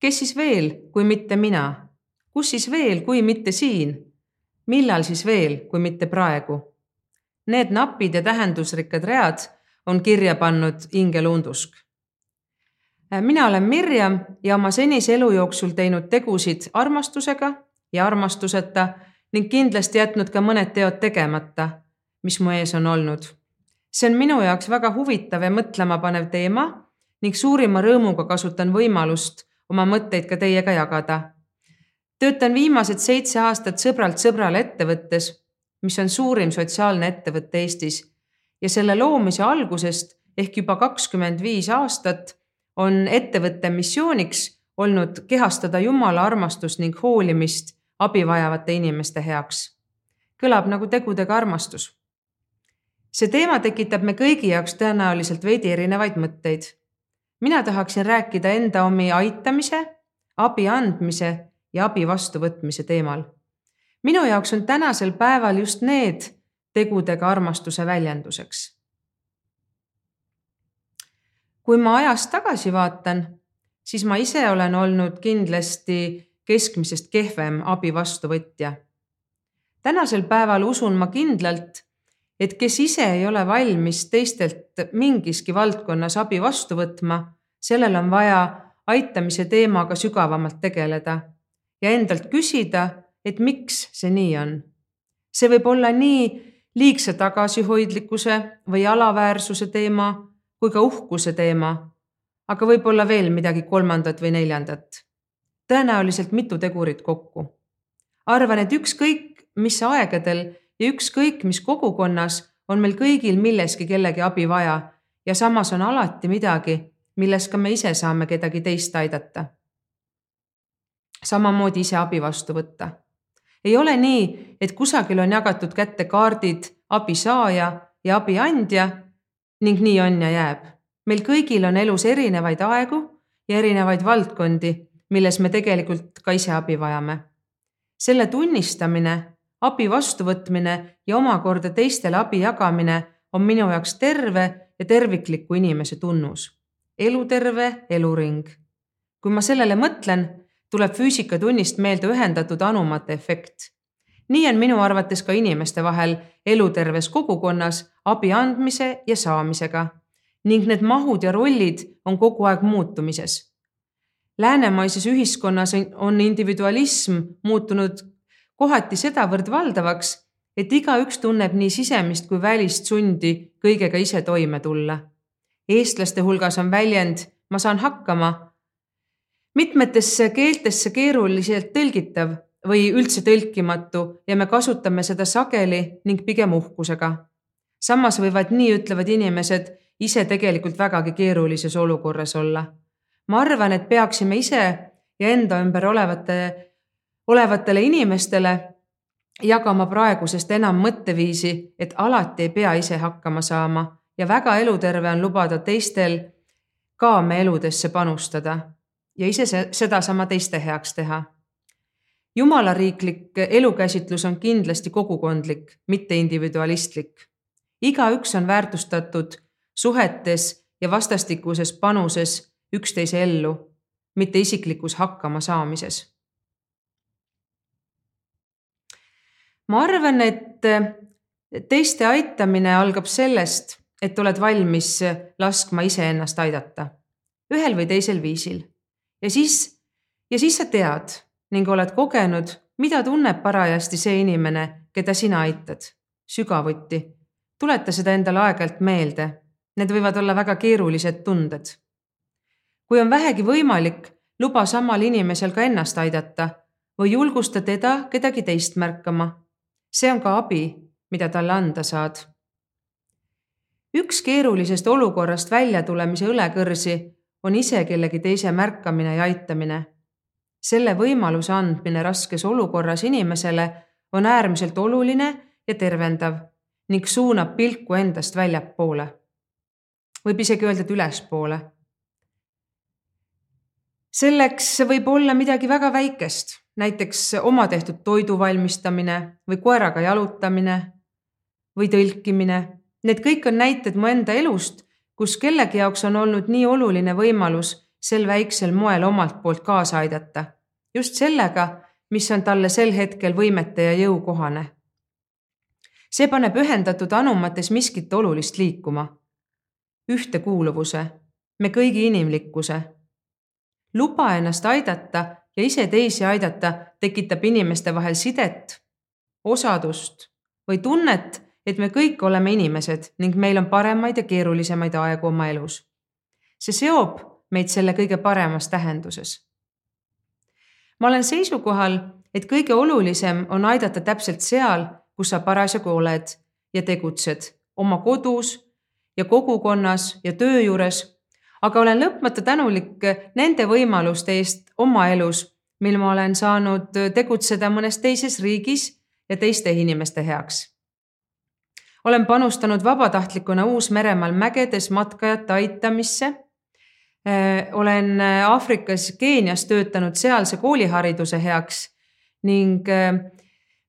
kes siis veel, kui mitte mina? kus siis veel, kui mitte siin? millal siis veel, kui mitte praegu? Need napid ja tähendusrikkad read on kirja pannud Inge Lundusk. mina olen Mirjam ja oma senise elu jooksul teinud tegusid armastusega ja armastuseta ning kindlasti jätnud ka mõned teod tegemata, mis mu ees on olnud. see on minu jaoks väga huvitav ja mõtlemapanev teema ning suurima rõõmuga kasutan võimalust oma mõtteid ka teiega jagada. töötan viimased seitse aastat sõbralt sõbrale ettevõttes, mis on suurim sotsiaalne ettevõte Eestis ja selle loomise algusest ehk juba kakskümmend viis aastat on ettevõtte missiooniks olnud kehastada Jumala armastust ning hoolimist abi vajavate inimeste heaks. kõlab nagu tegudega armastus. see teema tekitab me kõigi jaoks tõenäoliselt veidi erinevaid mõtteid. Mina tahaksin rääkida enda omi aitamise, abi andmise ja abi vastuvõtmise teemal. minu jaoks on tänasel päeval just need tegudega armastuse väljenduseks. kui ma ajas tagasi vaatan, siis ma ise olen olnud kindlasti keskmisest kehvem abi vastuvõtja. tänasel päeval usun ma kindlalt, et kes ise ei ole valmis teistelt mingiski valdkonnas abi vastu võtma, sellel on vaja aitamise teemaga sügavamalt tegeleda ja endalt küsida, et miks see nii on. see võib olla nii liigse tagasihoidlikkuse või alaväärsuse teema kui ka uhkuse teema, aga võib-olla veel midagi kolmandat või neljandat tõenäoliselt mitu tegurit kokku. arvan, et ükskõik mis aegadel ja ükskõik mis kogukonnas on meil kõigil milleski kellegi abi vaja ja samas on alati midagi, milles ka me ise saame kedagi teist aidata. samamoodi ise abi vastu võtta. ei ole nii, et kusagil on jagatud kätte kaardid abisaaja ja abiandja ning nii on ja jääb. meil kõigil on elus erinevaid aegu ja erinevaid valdkondi milles me tegelikult ka ise abi vajame. selle tunnistamine, abi vastuvõtmine ja omakorda teistele abi jagamine on minu jaoks terve ja tervikliku inimese tunnus. Eluterve eluring. kui ma sellele mõtlen, tuleb füüsikatunnist meelde ühendatud anumate efekt. nii on minu arvates ka inimeste vahel eluterves kogukonnas abi andmise ja saamisega ning need mahud ja rollid on kogu aeg muutumises läänemaises ühiskonnas on individualism muutunud kohati sedavõrd valdavaks, et igaüks tunneb nii sisemist kui välist sundi kõigega ise toime tulla. Eestlaste hulgas on väljend ma saan hakkama. Mitmetesse keeltesse keeruliselt tõlgitav või üldse tõlkimatu ja me kasutame seda sageli ning pigem uhkusega. samas võivad nii ütlevad inimesed ise tegelikult vägagi keerulises olukorras olla. Ma arvan, et peaksime ise ja enda ümber olevate, olevatele inimestele jagama praegusest enam mõtteviisi, et alati ei pea ise hakkama saama ja väga eluterve on lubada teistel ka me eludesse panustada ja ise sedasama teiste heaks teha. jumalariiklik elukäsitlus on kindlasti kogukondlik, mitte individualistlik. igaüks on väärtustatud suhetes ja vastastikuses panuses üksteise ellu, mitte isiklikus hakkamasaamises. ma arvan, et teiste aitamine algab sellest, et oled valmis laskma iseennast aidata ühel või teisel viisil ja siis, ja siis sa tead ning oled kogenud, mida tunneb parajasti see inimene, keda sina aitad, sügavuti. tuleta seda endale aeg-ajalt meelde. Need võivad olla väga keerulised tunded kui on vähegi võimalik, luba samal inimesel ka ennast aidata või julgusta teda kedagi teist märkama. see on ka abi, mida talle anda saad. Üks keerulisest olukorrast väljatulemise õlekõrsi on ise kellegi teise märkamine ja aitamine. selle võimaluse andmine raskes olukorras inimesele on äärmiselt oluline ja tervendav ning suunab pilku endast väljapoole. võib isegi öelda, et ülespoole selleks võib olla midagi väga väikest, näiteks oma tehtud toidu valmistamine või koeraga jalutamine või tõlkimine. Need kõik on näited mu enda elust, kus kellegi jaoks on olnud nii oluline võimalus sel väiksel moel omalt poolt kaasa aidata. just sellega, mis on talle sel hetkel võimete ja jõukohane. see paneb ühendatud anumates miskit olulist liikuma. ühtekuuluvuse, me kõigi inimlikkuse. luba ennast aidata ja ise teisi aidata tekitab inimeste vahel sidet, osadust või tunnet, et me kõik oleme inimesed ning meil on paremaid ja keerulisemaid aegu oma elus. see seob meid selle kõige paremas tähenduses. ma olen seisukohal, et kõige olulisem on aidata täpselt seal, kus sa parasjagu oled ja tegutsed, oma kodus ja kogukonnas ja töö juures. aga olen lõpmata tänulik nende võimaluste eest oma elus, mil ma olen saanud tegutseda mõnes teises riigis ja teiste inimeste heaks. Olen panustanud vabatahtlikuna Uus-Meremaal mägedes matkajate aitamisse Äh, olen äh, Aafrikas Keenias töötanud sealse koolihariduse heaks ning äh,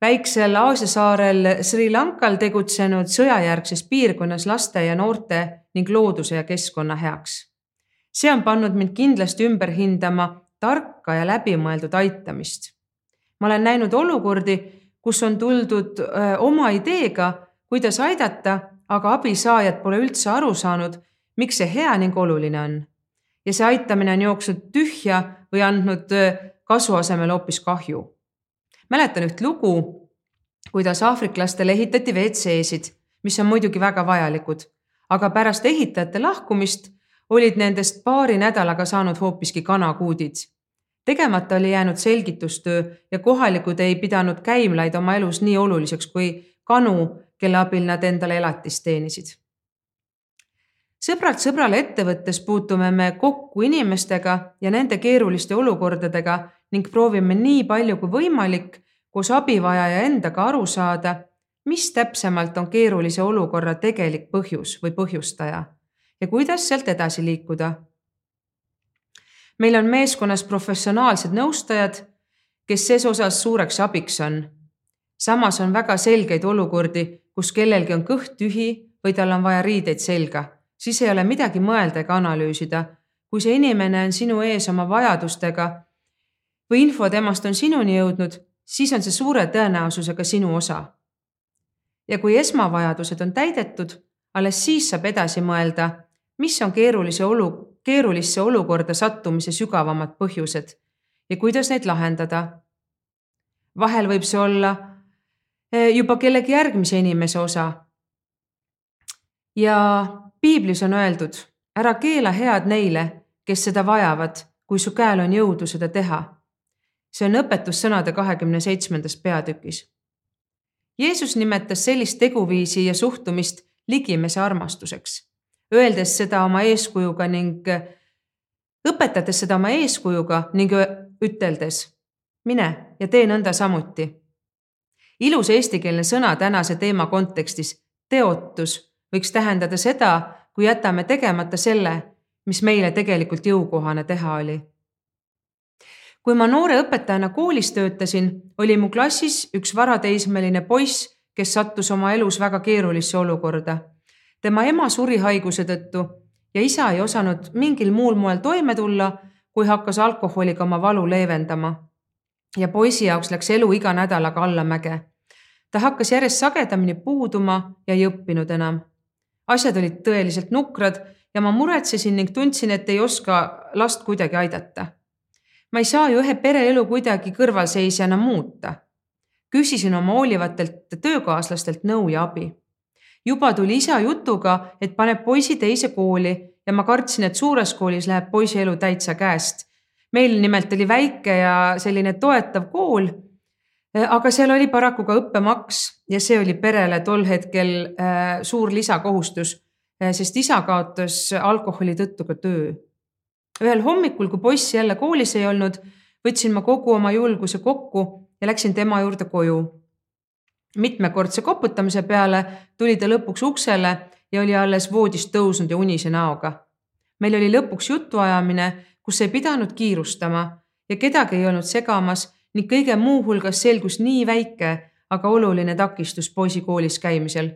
väiksel Aasia saarel Sri Lankal tegutsenud sõjajärgses piirkonnas laste ja noorte ning looduse ja keskkonna heaks. see on pannud mind kindlasti ümber hindama tarka ja läbimõeldud aitamist. ma olen näinud olukordi, kus on tuldud oma ideega, kuidas aidata, aga abisaajad pole üldse aru saanud, miks see hea ning oluline on ja see aitamine on jooksnud tühja või andnud kasu asemel hoopis kahju. mäletan üht lugu, kuidas aafriklastele ehitati WC-sid, mis on muidugi väga vajalikud, aga pärast ehitajate lahkumist olid nendest paari nädalaga saanud hoopiski kanakuudid. tegemata oli jäänud selgitustöö ja kohalikud ei pidanud käimlaid oma elus nii oluliseks kui kanu, kelle abil nad endale elatist teenisid sõbralt sõbrale ettevõttes puutume me kokku inimestega ja nende keeruliste olukordadega ning proovime nii palju kui võimalik koos abivajaja endaga aru saada, mis täpsemalt on keerulise olukorra tegelik põhjus või põhjustaja ja kuidas sealt edasi liikuda. meil on meeskonnas professionaalsed nõustajad, kes ses osas suureks abiks on. samas on väga selgeid olukordi, kus kellelgi on kõht tühi või tal on vaja riideid selga siis ei ole midagi mõelda ega analüüsida. kui see inimene on sinu ees oma vajadustega või info temast on sinuni jõudnud, siis on see suure tõenäosusega sinu osa. ja kui esmavajadused on täidetud, alles siis saab edasi mõelda, mis on keerulise olu, keerulisse olukorda sattumise sügavamad põhjused ja kuidas neid lahendada. vahel võib see olla juba kellegi järgmise inimese osa. ja piiblis on öeldud, ära keela head neile, kes seda vajavad, kui su käel on jõudu seda teha. see on õpetussõnade kahekümne seitsmendas peatükis. Jeesus nimetas sellist teguviisi ja suhtumist ligimese armastuseks, öeldes seda oma eeskujuga ning õpetades seda oma eeskujuga ning üteldes mine ja tee nõnda samuti. Ilus eestikeelne sõna tänase teema kontekstis, teotus võiks tähendada seda, kui jätame tegemata selle, mis meile tegelikult jõukohane teha oli. kui ma noore õpetajana koolis töötasin, oli mu klassis üks varateismeline poiss, kes sattus oma elus väga keerulisse olukorda. tema ema suri haiguse tõttu ja isa ei osanud mingil muul moel toime tulla, kui hakkas alkoholiga oma valu leevendama. ja poisi jaoks läks elu iga nädalaga allamäge. Ta hakkas järjest sagedamini puuduma ja ei õppinud enam asjad olid tõeliselt nukrad ja ma muretsesin ning tundsin, et ei oska last kuidagi aidata. ma ei saa ju ühe pereelu kuidagi kõrvalseisjana muuta. küsisin oma hoolivatelt töökaaslastelt nõu ja abi. juba tuli isa jutuga, et paneb poisi teise kooli ja ma kartsin, et suures koolis läheb poisi elu täitsa käest. meil nimelt oli väike ja selline toetav kool aga seal oli paraku ka õppemaks ja see oli perele tol hetkel äh, suur lisakohustus, äh, sest isa kaotas alkoholi tõttu ka töö. ühel hommikul, kui poiss jälle koolis ei olnud, võtsin ma kogu oma julguse kokku ja läksin tema juurde koju. mitmekordse koputamise peale tuli ta lõpuks uksele ja oli alles voodist tõusnud ja unise näoga. meil oli lõpuks jutuajamine, kus ei pidanud kiirustama ja kedagi ei olnud segamas ning kõige muu hulgas selgus nii väike, aga oluline takistus poisi koolis käimisel.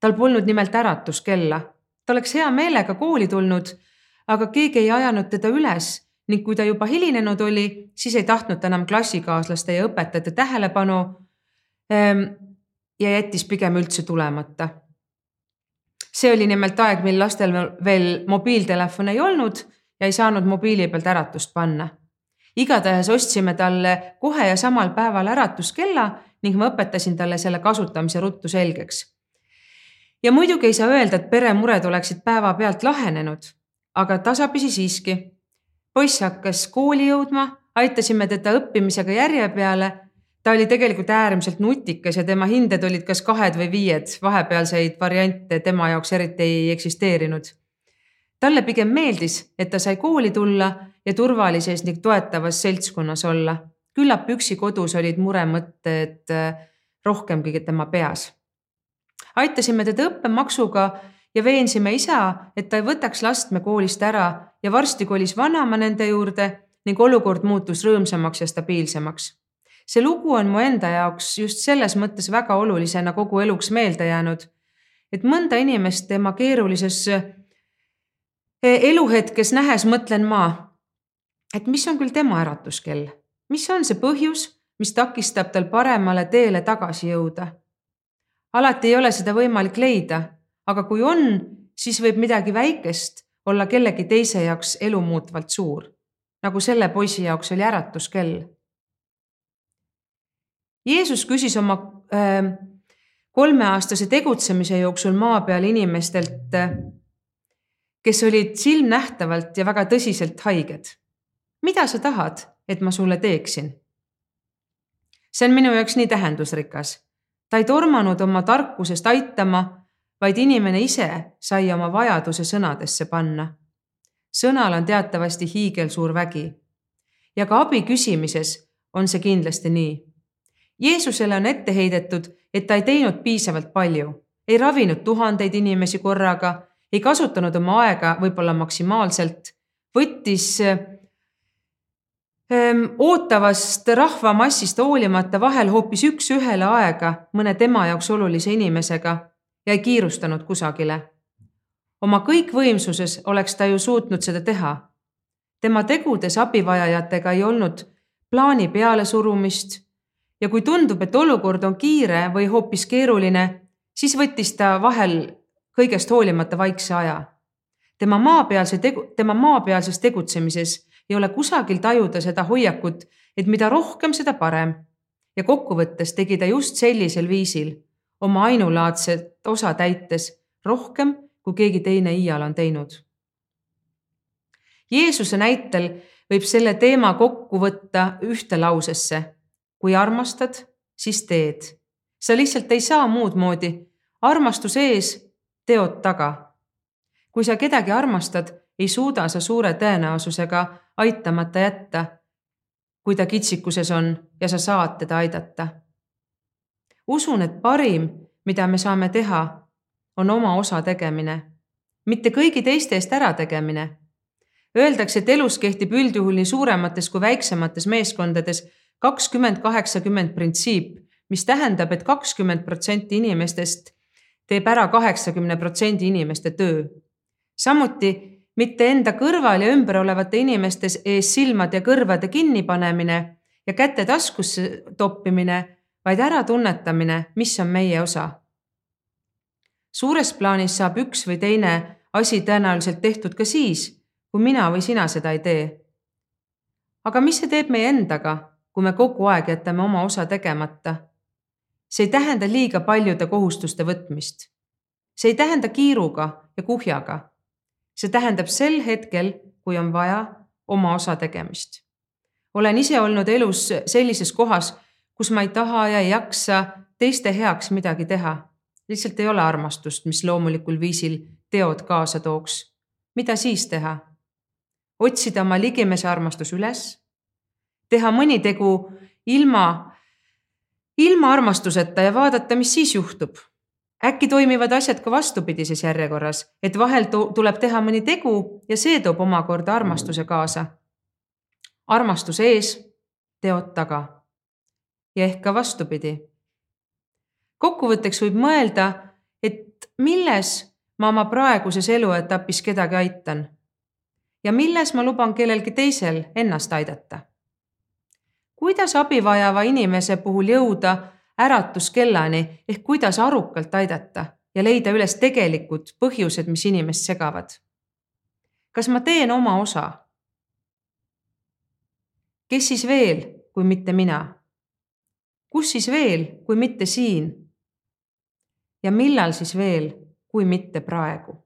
tal polnud nimelt äratuskella. ta oleks hea meelega kooli tulnud, aga keegi ei ajanud teda üles ning kui ta juba hilinenud oli, siis ei tahtnud ta enam klassikaaslaste ja õpetajate tähelepanu ehm, ja jättis pigem üldse tulemata. see oli nimelt aeg, mil lastel veel mobiiltelefone ei olnud ja ei saanud mobiili pealt äratust panna. Igatahes ostsime talle kohe ja samal päeval äratuskella ning ma õpetasin talle selle kasutamise ruttu selgeks. ja muidugi ei saa öelda, et peremured oleksid päevapealt lahenenud, aga tasapisi siiski. poiss hakkas kooli jõudma, aitasime teda õppimisega järje peale. ta oli tegelikult äärmiselt nutikas ja tema hinded olid kas kahed või viied, vahepealseid variante tema jaoks eriti ei eksisteerinud talle pigem meeldis, et ta sai kooli tulla ja turvalises ning toetavas seltskonnas olla küllap üksi kodus olid muremõtted äh, rohkemgi tema peas. aitasime teda õppemaksuga ja veensime isa, et ta ei võtaks last me koolist ära ja varsti kolis vanaema nende juurde ning olukord muutus rõõmsamaks ja stabiilsemaks. see lugu on mu enda jaoks just selles mõttes väga olulisena kogu eluks meelde jäänud, et mõnda inimest tema keerulises äh, eluhetkes nähes mõtlen ma, et mis on küll tema äratuskell mis on see põhjus, mis takistab tal paremale teele tagasi jõuda? alati ei ole seda võimalik leida, aga kui on, siis võib midagi väikest olla kellegi teise jaoks elumuutvalt suur, nagu selle poisi jaoks oli äratuskell. Jeesus küsis oma äh, kolmeaastase tegutsemise jooksul maa peal inimestelt, kes olid silmnähtavalt ja väga tõsiselt haiged. Mida sa tahad? et ma sulle teeksin. see on minu jaoks nii tähendusrikas. ta ei tormanud oma tarkusest aitama, vaid inimene ise sai oma vajaduse sõnadesse panna. sõnal on teatavasti hiigelsuur vägi. ja ka abi küsimises on see kindlasti nii. Jeesusele on ette heidetud, et ta ei teinud piisavalt palju, ei ravinud tuhandeid inimesi korraga, ei kasutanud oma aega võib-olla maksimaalselt, võttis ootavast rahvamassist hoolimata vahel hoopis üks-ühele aega mõne tema jaoks olulise inimesega ja ei kiirustanud kusagile. oma kõikvõimsuses oleks ta ju suutnud seda teha. tema tegudes abivajajatega ei olnud plaani pealesurumist ja kui tundub, et olukord on kiire või hoopis keeruline, siis võttis ta vahel kõigest hoolimata vaikse aja. tema maapealse tegu, tema maapealses tegutsemises ei ole kusagil tajuda seda hoiakut, et mida rohkem, seda parem. ja kokkuvõttes tegi ta just sellisel viisil oma ainulaadset osa täites rohkem, kui keegi teine iial on teinud. Jeesuse näitel võib selle teema kokku võtta ühte lausesse. kui armastad, siis teed. sa lihtsalt ei saa muud moodi. armastus ees, teod taga. kui sa kedagi armastad, ei suuda sa suure tõenäosusega aitamata jätta, kui ta kitsikuses on ja sa saad teda aidata. usun, et parim, mida me saame teha, on oma osa tegemine, mitte kõigi teiste eest ärategemine. Öeldakse, et elus kehtib üldjuhul nii suuremates kui väiksemates meeskondades kakskümmend, kaheksakümmend printsiip, mis tähendab et, et kakskümmend protsenti inimestest teeb ära kaheksakümne protsendi inimeste töö. samuti mitte enda kõrval ja ümber olevate inimeste ees silmade ja kõrvade kinnipanemine ja käte taskusse toppimine, vaid äratunnetamine, mis on meie osa. suures plaanis saab üks või teine asi tõenäoliselt tehtud ka siis, kui mina või sina seda ei tee. aga mis see teeb meie endaga, kui me kogu aeg jätame oma osa tegemata? see ei tähenda liiga paljude kohustuste võtmist. see ei tähenda kiiruga ja kuhjaga see tähendab sel hetkel, kui on vaja, oma osa tegemist. olen ise olnud elus sellises kohas, kus ma ei taha ja ei jaksa teiste heaks midagi teha. lihtsalt ei ole armastust, mis loomulikul viisil teod kaasa tooks. mida siis teha? otsida oma ligimese armastus üles, teha mõni tegu ilma, ilma armastuseta ja vaadata, mis siis juhtub äkki toimivad asjad ka vastupidises järjekorras, et vahel tuleb teha mõni tegu ja see toob omakorda armastuse kaasa. armastus ees, teod taga. ja ehk ka vastupidi. kokkuvõtteks võib mõelda, et milles ma oma praeguses eluetapis kedagi aitan. ja milles ma luban kellelgi teisel ennast aidata? kuidas abi vajava inimese puhul jõuda äratuskellani ehk kuidas arukalt aidata ja leida üles tegelikud põhjused, mis inimest segavad? kas ma teen oma osa? kes siis veel, kui mitte mina? kus siis veel, kui mitte siin? ja millal siis veel, kui mitte praegu?